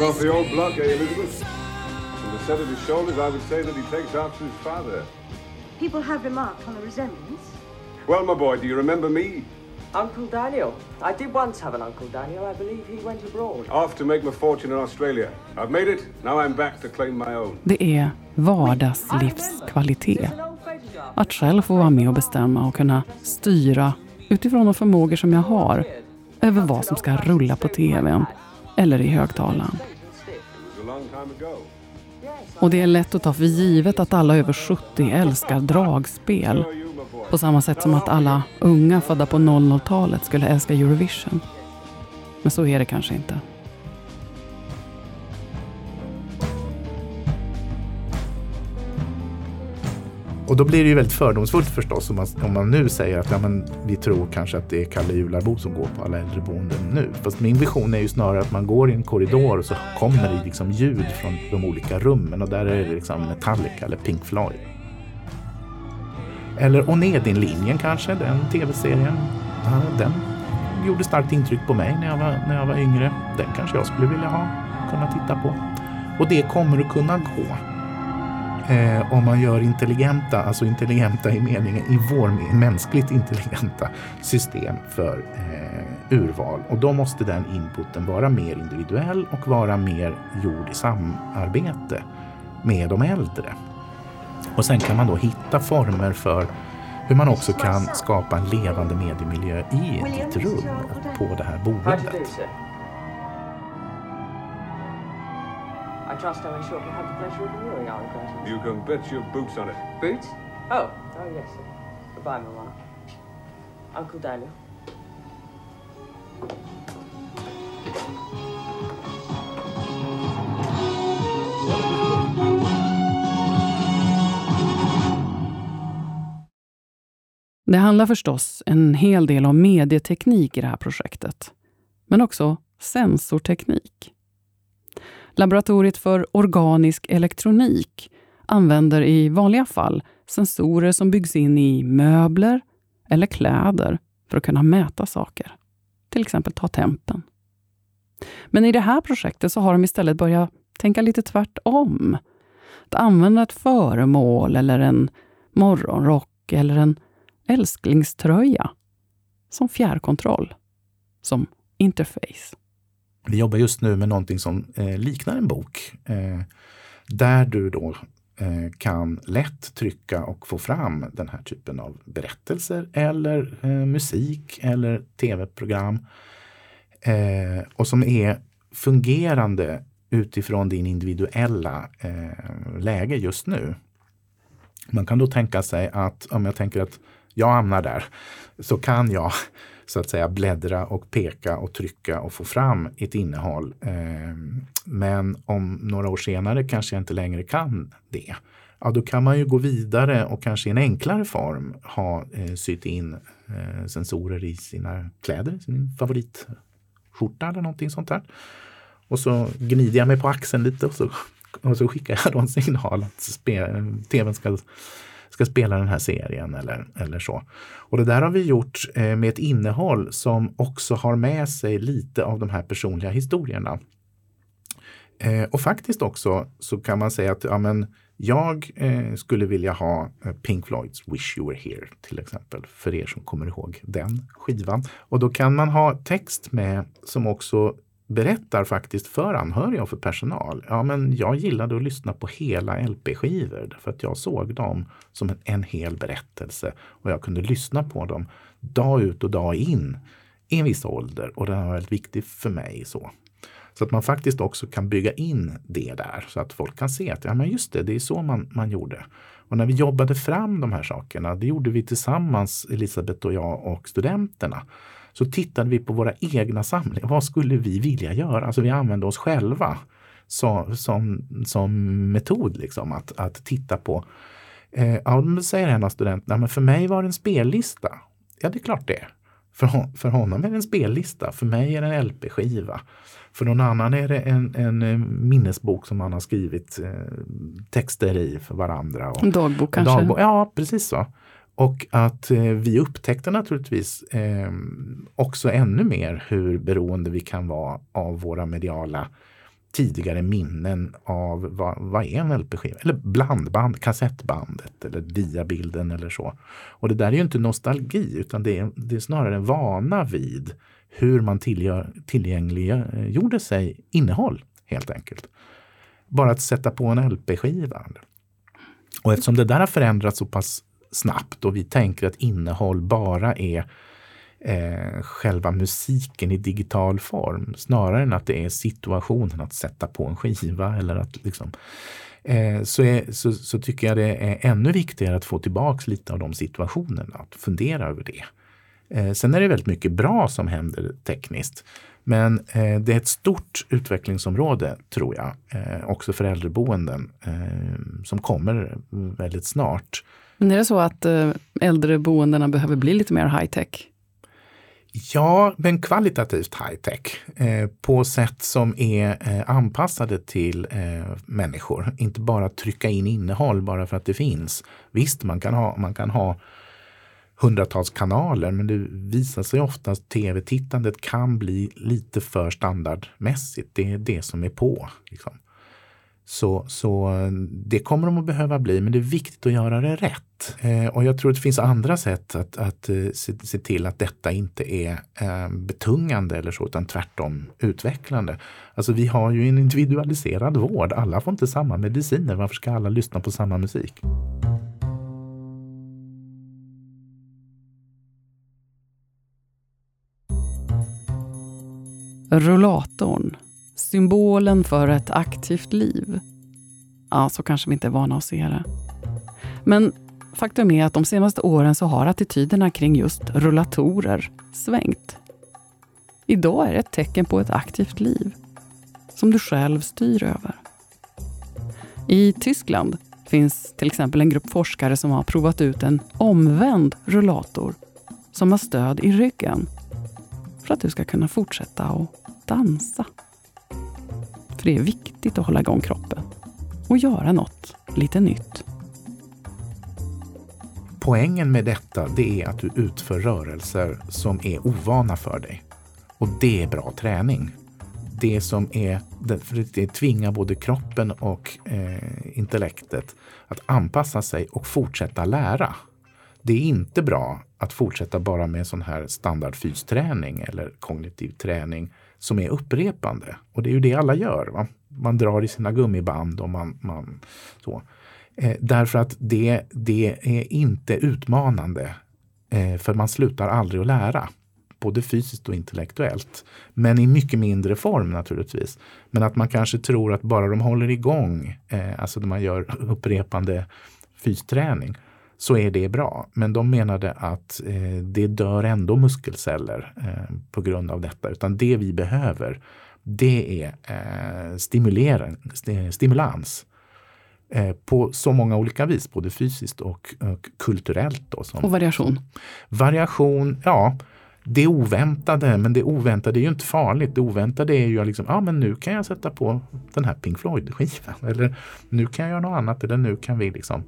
Off the old block, eh, Elizabeth? From the set of his shoulders, I would say that he takes after his father. People have remarked on the resemblance. Well, my boy, do you remember me? Uncle Daniel. I did once have an Uncle Daniel. I believe he went abroad. Off to make my fortune in Australia. I've made it. Now I'm back to claim my own. Det är vardagslivskvalitet. Att själv få vara med och bestämma och kunna styra utifrån de förmågor som jag har, över vad som ska rulla på tvn eller i högtalaren. Och det är lätt att ta för givet att alla över 70 älskar dragspel. På samma sätt som att alla unga födda på 00-talet skulle älska Eurovision. Men så är det kanske inte. Då blir det ju väldigt fördomsfullt förstås om man, om man nu säger att ja, men vi tror kanske att det är Kalle Jularbo som går på alla äldreboenden nu. Fast min vision är ju snarare att man går i en korridor och så kommer det liksom ljud från de olika rummen och där är det liksom Metallica eller Pink Floyd. Eller Onedin-linjen kanske, den tv-serien. Ja, den gjorde starkt intryck på mig när jag, var, när jag var yngre. Den kanske jag skulle vilja ha, kunna titta på. Och det kommer att kunna gå eh, om man gör intelligenta, alltså intelligenta i meningen i vår mänskligt intelligenta system för eh, urval. Och då måste den inputen vara mer individuell och vara mer gjord i samarbete med de äldre. Och sen kan man då hitta former för hur man också kan skapa en levande mediemiljö i ett rum och på det här boendet. Trust I'm sure can have the pleasure of viewing our curtains. You can bet your boots on it. Boots? Oh, oh yes. Goodbye, Mama. Uncle Daniel. Det handlar förstås en hel del om medieteknik i det här projektet, men också sensorteknik. Laboratoriet för organisk elektronik använder i vanliga fall sensorer som byggs in i möbler eller kläder för att kunna mäta saker. Till exempel ta tempen. Men i det här projektet så har de istället börjat tänka lite tvärtom. Att använda ett föremål eller en morgonrock eller en älsklingströja som fjärrkontroll, som interface. Vi jobbar just nu med någonting som eh, liknar en bok. Eh, där du då eh, kan lätt trycka och få fram den här typen av berättelser eller eh, musik eller tv-program. Eh, och som är fungerande utifrån din individuella eh, läge just nu. Man kan då tänka sig att om jag tänker att jag hamnar där så kan jag så att säga bläddra och peka och trycka och få fram ett innehåll. Ehm, men om några år senare kanske jag inte längre kan det. Ja, då kan man ju gå vidare och kanske i en enklare form ha eh, sytt in eh, sensorer i sina kläder, sin favoritskjorta eller någonting sånt där. Och så gnider jag mig på axeln lite och så, och så skickar jag då en signal att eh, tvn ska ska spela den här serien eller, eller så. Och det där har vi gjort eh, med ett innehåll som också har med sig lite av de här personliga historierna. Eh, och faktiskt också så kan man säga att ja, men jag eh, skulle vilja ha eh, Pink Floyds Wish You Were Here till exempel, för er som kommer ihåg den skivan. Och då kan man ha text med som också berättar faktiskt för anhöriga och för personal. Ja, men jag gillade att lyssna på hela LP-skivor för att jag såg dem som en, en hel berättelse och jag kunde lyssna på dem dag ut och dag in i en viss ålder och den var väldigt viktig för mig. så. Så att man faktiskt också kan bygga in det där så att folk kan se att ja, men just det, det är så man, man gjorde. Och när vi jobbade fram de här sakerna, det gjorde vi tillsammans, Elisabeth och jag och studenterna så tittade vi på våra egna samlingar. Vad skulle vi vilja göra? Alltså vi använde oss själva så, som, som metod liksom, att, att titta på. Eh, ja, då säger en av studenterna, men för mig var det en spellista. Ja, det är klart det För, för honom är det en spellista, för mig är det en LP-skiva. För någon annan är det en, en eh, minnesbok som man har skrivit eh, texter i för varandra. Och, en dagbok kanske? Dagbok, ja, precis så. Och att eh, vi upptäckte naturligtvis eh, också ännu mer hur beroende vi kan vara av våra mediala tidigare minnen av vad, vad är en LP-skiva? Eller blandband, kassettbandet eller diabilden eller så. Och det där är ju inte nostalgi utan det är, det är snarare en vana vid hur man tillgängliggjorde eh, sig innehåll helt enkelt. Bara att sätta på en LP-skiva. Och eftersom det där har förändrats så pass snabbt och vi tänker att innehåll bara är eh, själva musiken i digital form snarare än att det är situationen att sätta på en skiva eller att liksom eh, så, är, så, så, tycker jag det är ännu viktigare att få tillbaks lite av de situationerna, att fundera över det. Eh, sen är det väldigt mycket bra som händer tekniskt. Men eh, det är ett stort utvecklingsområde, tror jag, eh, också för äldreboenden, eh, som kommer väldigt snart. Men är det så att eh, äldreboendena behöver bli lite mer high-tech? Ja, men kvalitativt high-tech eh, på sätt som är eh, anpassade till eh, människor. Inte bara trycka in innehåll bara för att det finns. Visst, man kan ha, man kan ha hundratals kanaler men det visar sig ofta att tv-tittandet kan bli lite för standardmässigt. Det är det som är på. Liksom. Så, så det kommer de att behöva bli, men det är viktigt att göra det rätt. Eh, och jag tror att det finns andra sätt att, att eh, se, se, till att detta inte är eh, betungande eller så, utan tvärtom utvecklande. Alltså vi har ju en individualiserad vård. Alla får inte samma mediciner. Varför ska alla lyssna på samma musik? Rullatorn Symbolen för ett aktivt liv. Ja, så kanske vi inte är vana att se det. Men faktum är att de senaste åren så har attityderna kring just rullatorer svängt. Idag är det ett tecken på ett aktivt liv som du själv styr över. I Tyskland finns till exempel en grupp forskare som har provat ut en omvänd rullator som har stöd i ryggen för att du ska kunna fortsätta att dansa. För det är viktigt att hålla igång kroppen och göra något lite nytt. Poängen med detta det är att du utför rörelser som är ovana för dig. Och det är bra träning. Det som är, för det tvingar både kroppen och eh, intellektet att anpassa sig och fortsätta lära. Det är inte bra att fortsätta bara med sån här standard fysträning eller kognitiv träning som är upprepande. Och det är ju det alla gör. Va? Man drar i sina gummiband och man, man så. Eh, därför att det, det är inte utmanande. Eh, för man slutar aldrig att lära. Både fysiskt och intellektuellt. Men i mycket mindre form naturligtvis. Men att man kanske tror att bara de håller igång, eh, alltså när man gör upprepande fysträning, så är det bra. Men de menade att eh, det dör ändå muskelceller eh, på grund av detta. Utan det vi behöver, det är eh, stimulans. Eh, på så många olika vis, både fysiskt och, och kulturellt. Då, och variation? Variation, ja. Det oväntade, men det oväntade är ju inte farligt. Det oväntade är ju liksom, ja ah, men nu kan jag sätta på den här Pink Floyd-skivan. Eller nu kan jag göra något annat. Eller nu kan vi liksom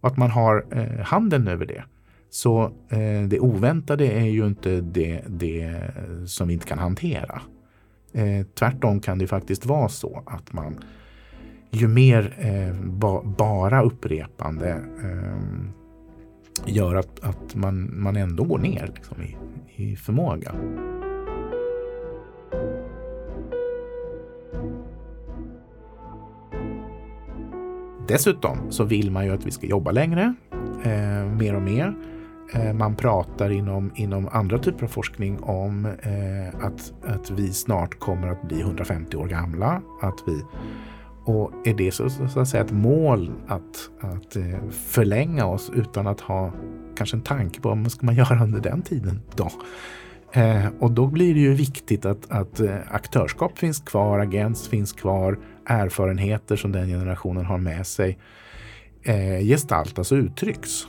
och att man har eh, handen över det. Så eh, det oväntade är ju inte det, det som vi inte kan hantera. Eh, tvärtom kan det faktiskt vara så att man ju mer eh, ba, bara upprepande eh, gör att, att man, man ändå går ner liksom, i, i förmåga. Dessutom så vill man ju att vi ska jobba längre, eh, mer och mer. Eh, man pratar inom, inom andra typer av forskning om eh, att, att vi snart kommer att bli 150 år gamla. Att vi, och är det så, så att säga ett mål att, att eh, förlänga oss utan att ha kanske en tanke på vad ska man göra under den tiden då? Eh, och då blir det ju viktigt att, att eh, aktörskap finns kvar, agens finns kvar, erfarenheter som den generationen har med sig eh, gestaltas och uttrycks.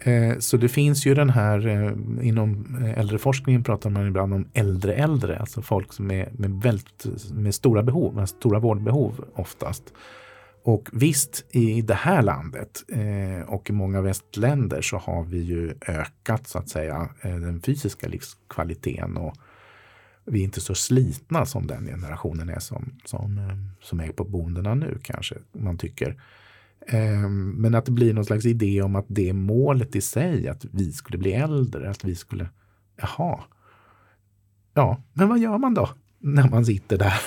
Eh, så det finns ju den här, eh, inom eh, äldreforskningen pratar man ibland om äldre äldre, alltså folk som är med, väldigt, med stora behov, med stora vårdbehov oftast. Och visst, i det här landet eh, och i många västländer så har vi ju ökat så att säga eh, den fysiska livskvaliteten och vi är inte så slitna som den generationen är som, som, eh, som är på boendena nu kanske man tycker. Ehm, men att det blir någon slags idé om att det målet i sig, att vi skulle bli äldre, att vi skulle, jaha. Ja, men vad gör man då när man sitter där?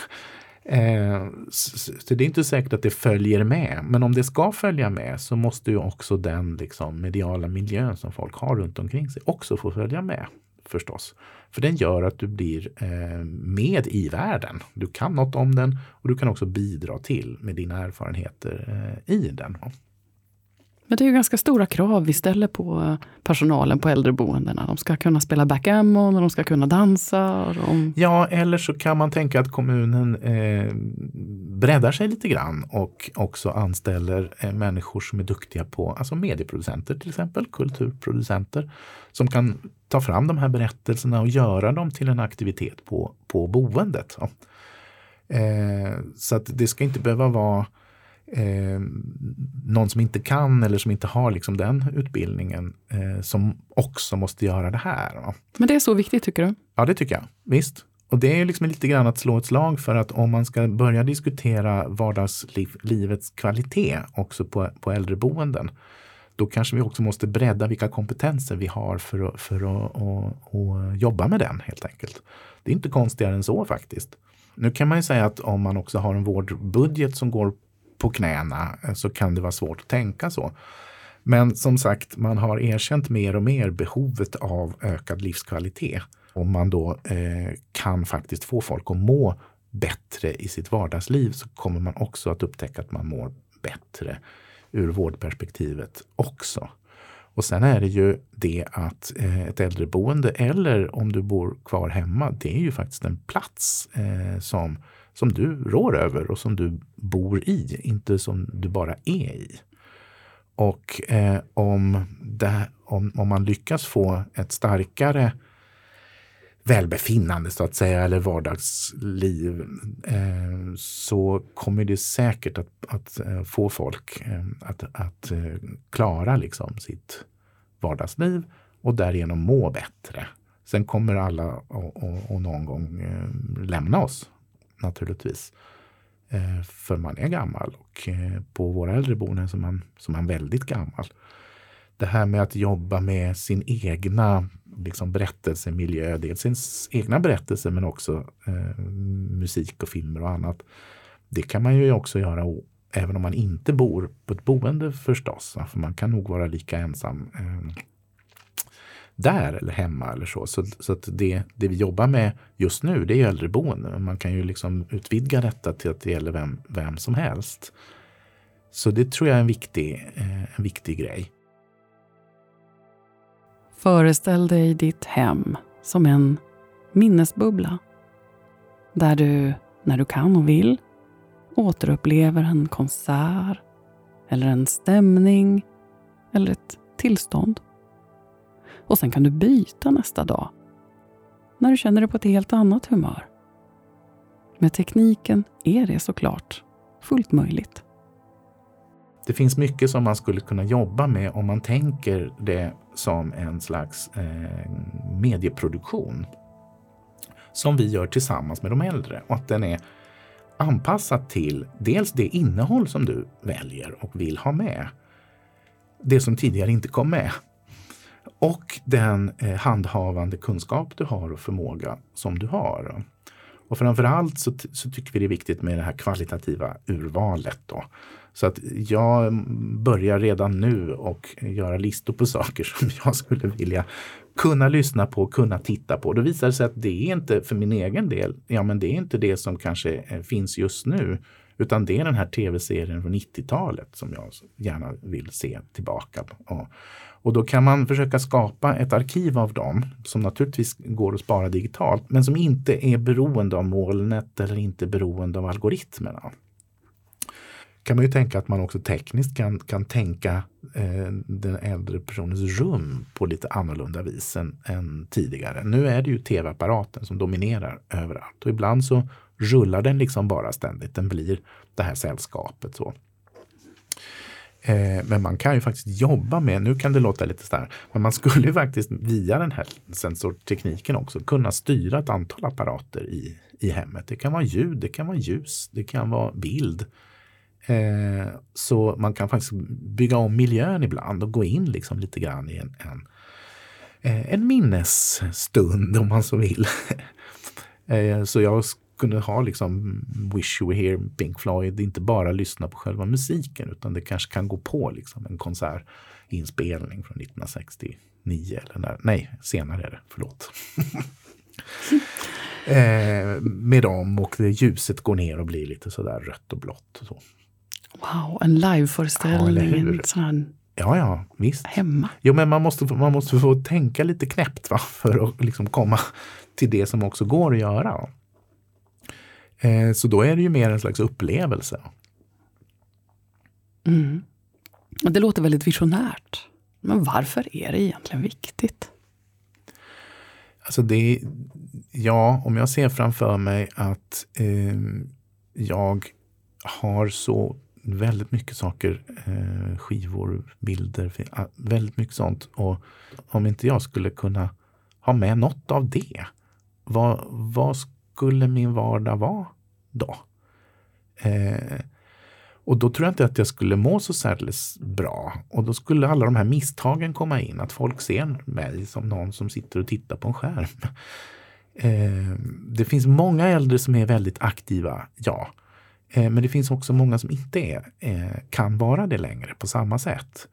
Ehm, så det är inte säkert att det följer med. Men om det ska följa med så måste ju också den liksom mediala miljön som folk har runt omkring sig också få följa med. förstås. För den gör att du blir eh, med i världen. Du kan något om den och du kan också bidra till med dina erfarenheter eh, i den. Men det är ju ganska stora krav vi ställer på eh, personalen på äldreboendena. De ska kunna spela backgammon och de ska kunna dansa. De... Ja, eller så kan man tänka att kommunen eh, breddar sig lite grann och också anställer eh, människor som är duktiga på, alltså medieproducenter till exempel, kulturproducenter, som kan ta fram de här berättelserna och göra dem till en aktivitet på, på boendet. Ja. Eh, så att det ska inte behöva vara eh, någon som inte kan eller som inte har liksom den utbildningen eh, som också måste göra det här. Va? Men det är så viktigt tycker du? Ja, det tycker jag. Visst. Och det är liksom lite grann att slå ett slag för att om man ska börja diskutera vardagslivets kvalitet också på, på äldreboenden, då kanske vi också måste bredda vilka kompetenser vi har för att, för att, att, att jobba med den helt enkelt. Det är inte konstigare än så faktiskt. Nu kan man ju säga att om man också har en vårdbudget som går på knäna eh, så kan det vara svårt att tänka så. Men som sagt, man har erkänt mer och mer behovet av ökad livskvalitet. Om man då eh, kan faktiskt få folk att må bättre i sitt vardagsliv så kommer man också att upptäcka att man mår bättre ur vårdperspektivet också. Och sen är det ju det att eh, ett äldreboende eller om du bor kvar hemma, det är ju faktiskt en plats eh, som som du rår över och som du bor i, inte som du bara är i. Och eh, om, det, om, om man lyckas få ett starkare välbefinnande så att säga, eller vardagsliv, eh, så kommer det säkert att, att eh, få folk eh, att, att eh, klara liksom sitt vardagsliv och därigenom må bättre. Sen kommer alla att någon gång lämna oss naturligtvis. Eh, för man är gammal och eh, på våra äldreboenden så är man, så är man väldigt gammal. Det här med att jobba med sin egna liksom, berättelsemiljö, dels sin egna berättelse men också eh, musik och filmer och annat. Det kan man ju också göra även om man inte bor på ett boende förstås. För man kan nog vara lika ensam eh, där eller hemma eller så. Så, så att det, det vi jobbar med just nu det är äldreboende. Man kan ju liksom utvidga detta till att det gäller vem, vem som helst. Så det tror jag är en viktig, eh, en viktig grej. Föreställ dig ditt hem som en minnesbubbla. Där du, när du kan och vill, återupplever en konsert eller en stämning eller ett tillstånd och sen kan du byta nästa dag. När du känner dig på ett helt annat humör. Med tekniken är det såklart fullt möjligt. Det finns mycket som man skulle kunna jobba med om man tänker det som en slags eh, medieproduktion. Som vi gör tillsammans med de äldre och att den är anpassad till dels det innehåll som du väljer och vill ha med. Det som tidigare inte kom med och den eh, handhavande kunskap du har och förmåga som du har. Och framförallt så, så tycker vi det är viktigt med det här kvalitativa urvalet. Då. Så att jag börjar redan nu och göra listor på saker som jag skulle vilja kunna lyssna på, kunna titta på. Då visar det sig att det är inte för min egen del, ja men det är inte det som kanske eh, finns just nu. Utan det är den här tv-serien från 90-talet som jag gärna vill se tillbaka på. Och då kan man försöka skapa ett arkiv av dem som naturligtvis går att spara digitalt men som inte är beroende av molnet eller inte beroende av algoritmerna. kan man ju tänka att man också tekniskt kan, kan tänka eh, den äldre personens rum på lite annorlunda vis än, än tidigare. Nu är det ju tv-apparaten som dominerar överallt och ibland så rullar den liksom bara ständigt. Den blir det här sällskapet. så. Eh, men man kan ju faktiskt jobba med, nu kan det låta lite starkt, men man skulle ju faktiskt via den här sensortekniken också kunna styra ett antal apparater i, i hemmet. Det kan vara ljud, det kan vara ljus, det kan vara bild. Eh, så man kan faktiskt bygga om miljön ibland och gå in liksom lite grann i en, en, eh, en minnesstund om man så vill. Eh, så jag kunde ha liksom Wish You Were Here, Pink Floyd, inte bara lyssna på själva musiken utan det kanske kan gå på liksom en konsertinspelning från 1969 nio eller när, nej, senare är det, förlåt. eh, med dem och det ljuset går ner och blir lite sådär rött och blått. Och så. Wow, en liveföreställning. Ja, Ja, ja, visst. Hemma. Jo, men man måste, man måste få tänka lite knäppt va? för att liksom komma till det som också går att göra. Eh, så då är det ju mer en slags upplevelse. Mm. Det låter väldigt visionärt. Men varför är det egentligen viktigt? Alltså det, ja, om jag ser framför mig att eh, jag har så väldigt mycket saker, eh, skivor, bilder, väldigt mycket sånt. Och om inte jag skulle kunna ha med något av det, vad, vad skulle min vardag vara då? Eh, och då tror jag inte att jag skulle må så särdeles bra. Och då skulle alla de här misstagen komma in, att folk ser mig som någon som sitter och tittar på en skärm. Eh, det finns många äldre som är väldigt aktiva, ja. Eh, men det finns också många som inte är, eh, kan vara det längre på samma sätt.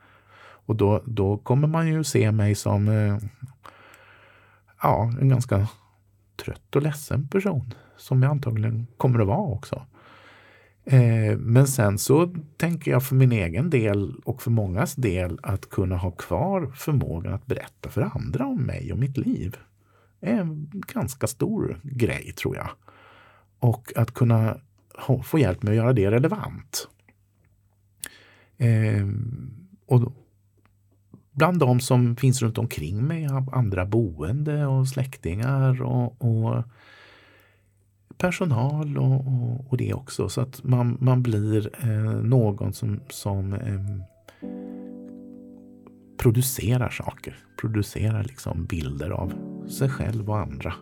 Och då, då kommer man ju se mig som eh, ja, en ganska trött och ledsen person. Som jag antagligen kommer att vara också. Eh, men sen så tänker jag för min egen del och för mångas del att kunna ha kvar förmågan att berätta för andra om mig och mitt liv. är en ganska stor grej tror jag. Och att kunna få hjälp med att göra det relevant. Eh, och bland de som finns runt omkring mig, andra boende och släktingar och, och personal och, och, och, det också. Så att man, man blir eh, någon som, som eh, producerar saker, producerar liksom bilder av sig själv och andra.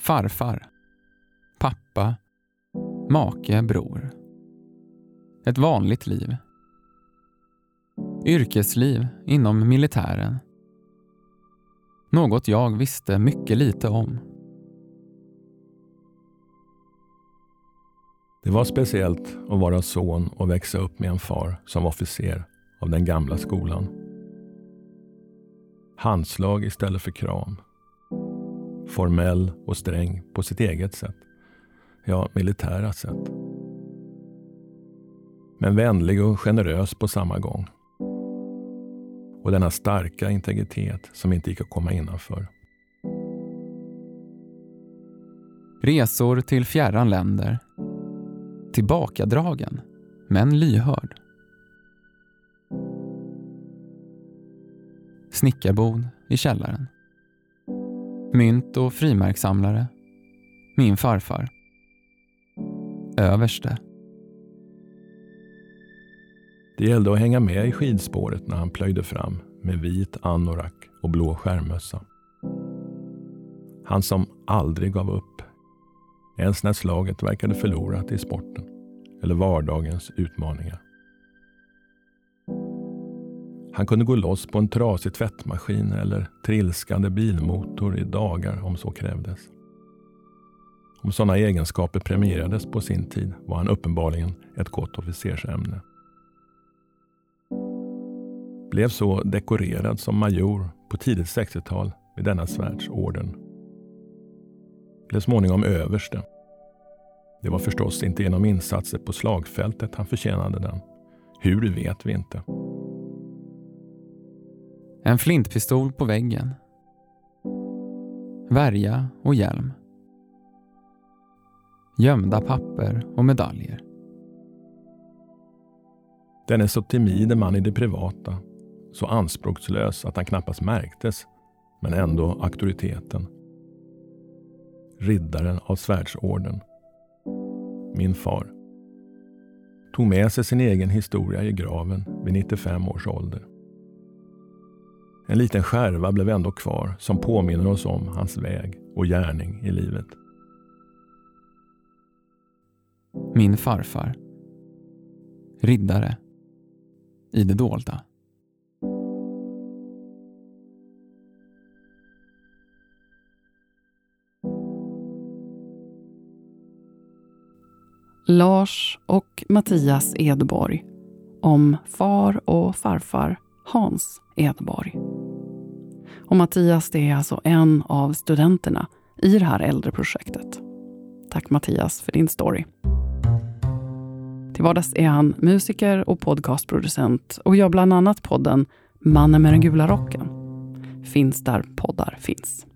Farfar, pappa, make, bror. Ett vanligt liv. Yrkesliv inom militären. Något jag visste mycket lite om. Det var speciellt att vara son och växa upp med en far som officer av den gamla skolan. Handslag istället för kram formell och sträng på sitt eget sätt. Ja, militära sätt. Men vänlig och generös på samma gång. Och denna starka integritet som inte gick att komma innanför. Resor till fjärran länder. Tillbakadragen, men lyhörd. Snickarbod i källaren mynt och frimärkssamlare. Min farfar. Överste. Det gällde att hänga med i skidspåret när han plöjde fram med vit anorak och blå skärmössa. Han som aldrig gav upp. Ens när slaget verkade förlorat i sporten eller vardagens utmaningar. Han kunde gå loss på en trasig tvättmaskin eller trilskande bilmotor i dagar om så krävdes. Om sådana egenskaper premierades på sin tid var han uppenbarligen ett gott officersämne. Blev så dekorerad som major på tidigt 60-tal vid denna svärdsorden. Blev småningom överste. Det var förstås inte genom insatser på slagfältet han förtjänade den. Hur vet vi inte. En flintpistol på väggen. Värja och hjälm. Gömda papper och medaljer. Den är så timide man i det privata, så anspråkslös att han knappast märktes, men ändå auktoriteten. Riddaren av svärdsorden. Min far. Tog med sig sin egen historia i graven vid 95 års ålder. En liten skärva blev ändå kvar som påminner oss om hans väg och gärning i livet. Min farfar. Riddare. I det dolda. Lars och Mattias Edborg om far och farfar Hans Edborg. Och Mattias det är alltså en av studenterna i det här äldreprojektet. Tack Mattias för din story. Till vardags är han musiker och podcastproducent och gör bland annat podden Mannen med den gula rocken. Finns där poddar finns.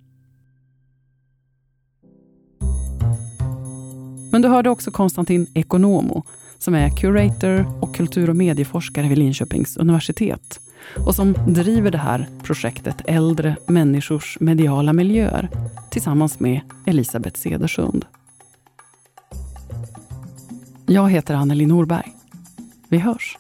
Men du hörde också Konstantin Ekonomo som är curator och kultur och medieforskare vid Linköpings universitet och som driver det här projektet Äldre människors mediala miljöer tillsammans med Elisabeth Cedersund. Jag heter Anneli Norberg. Vi hörs!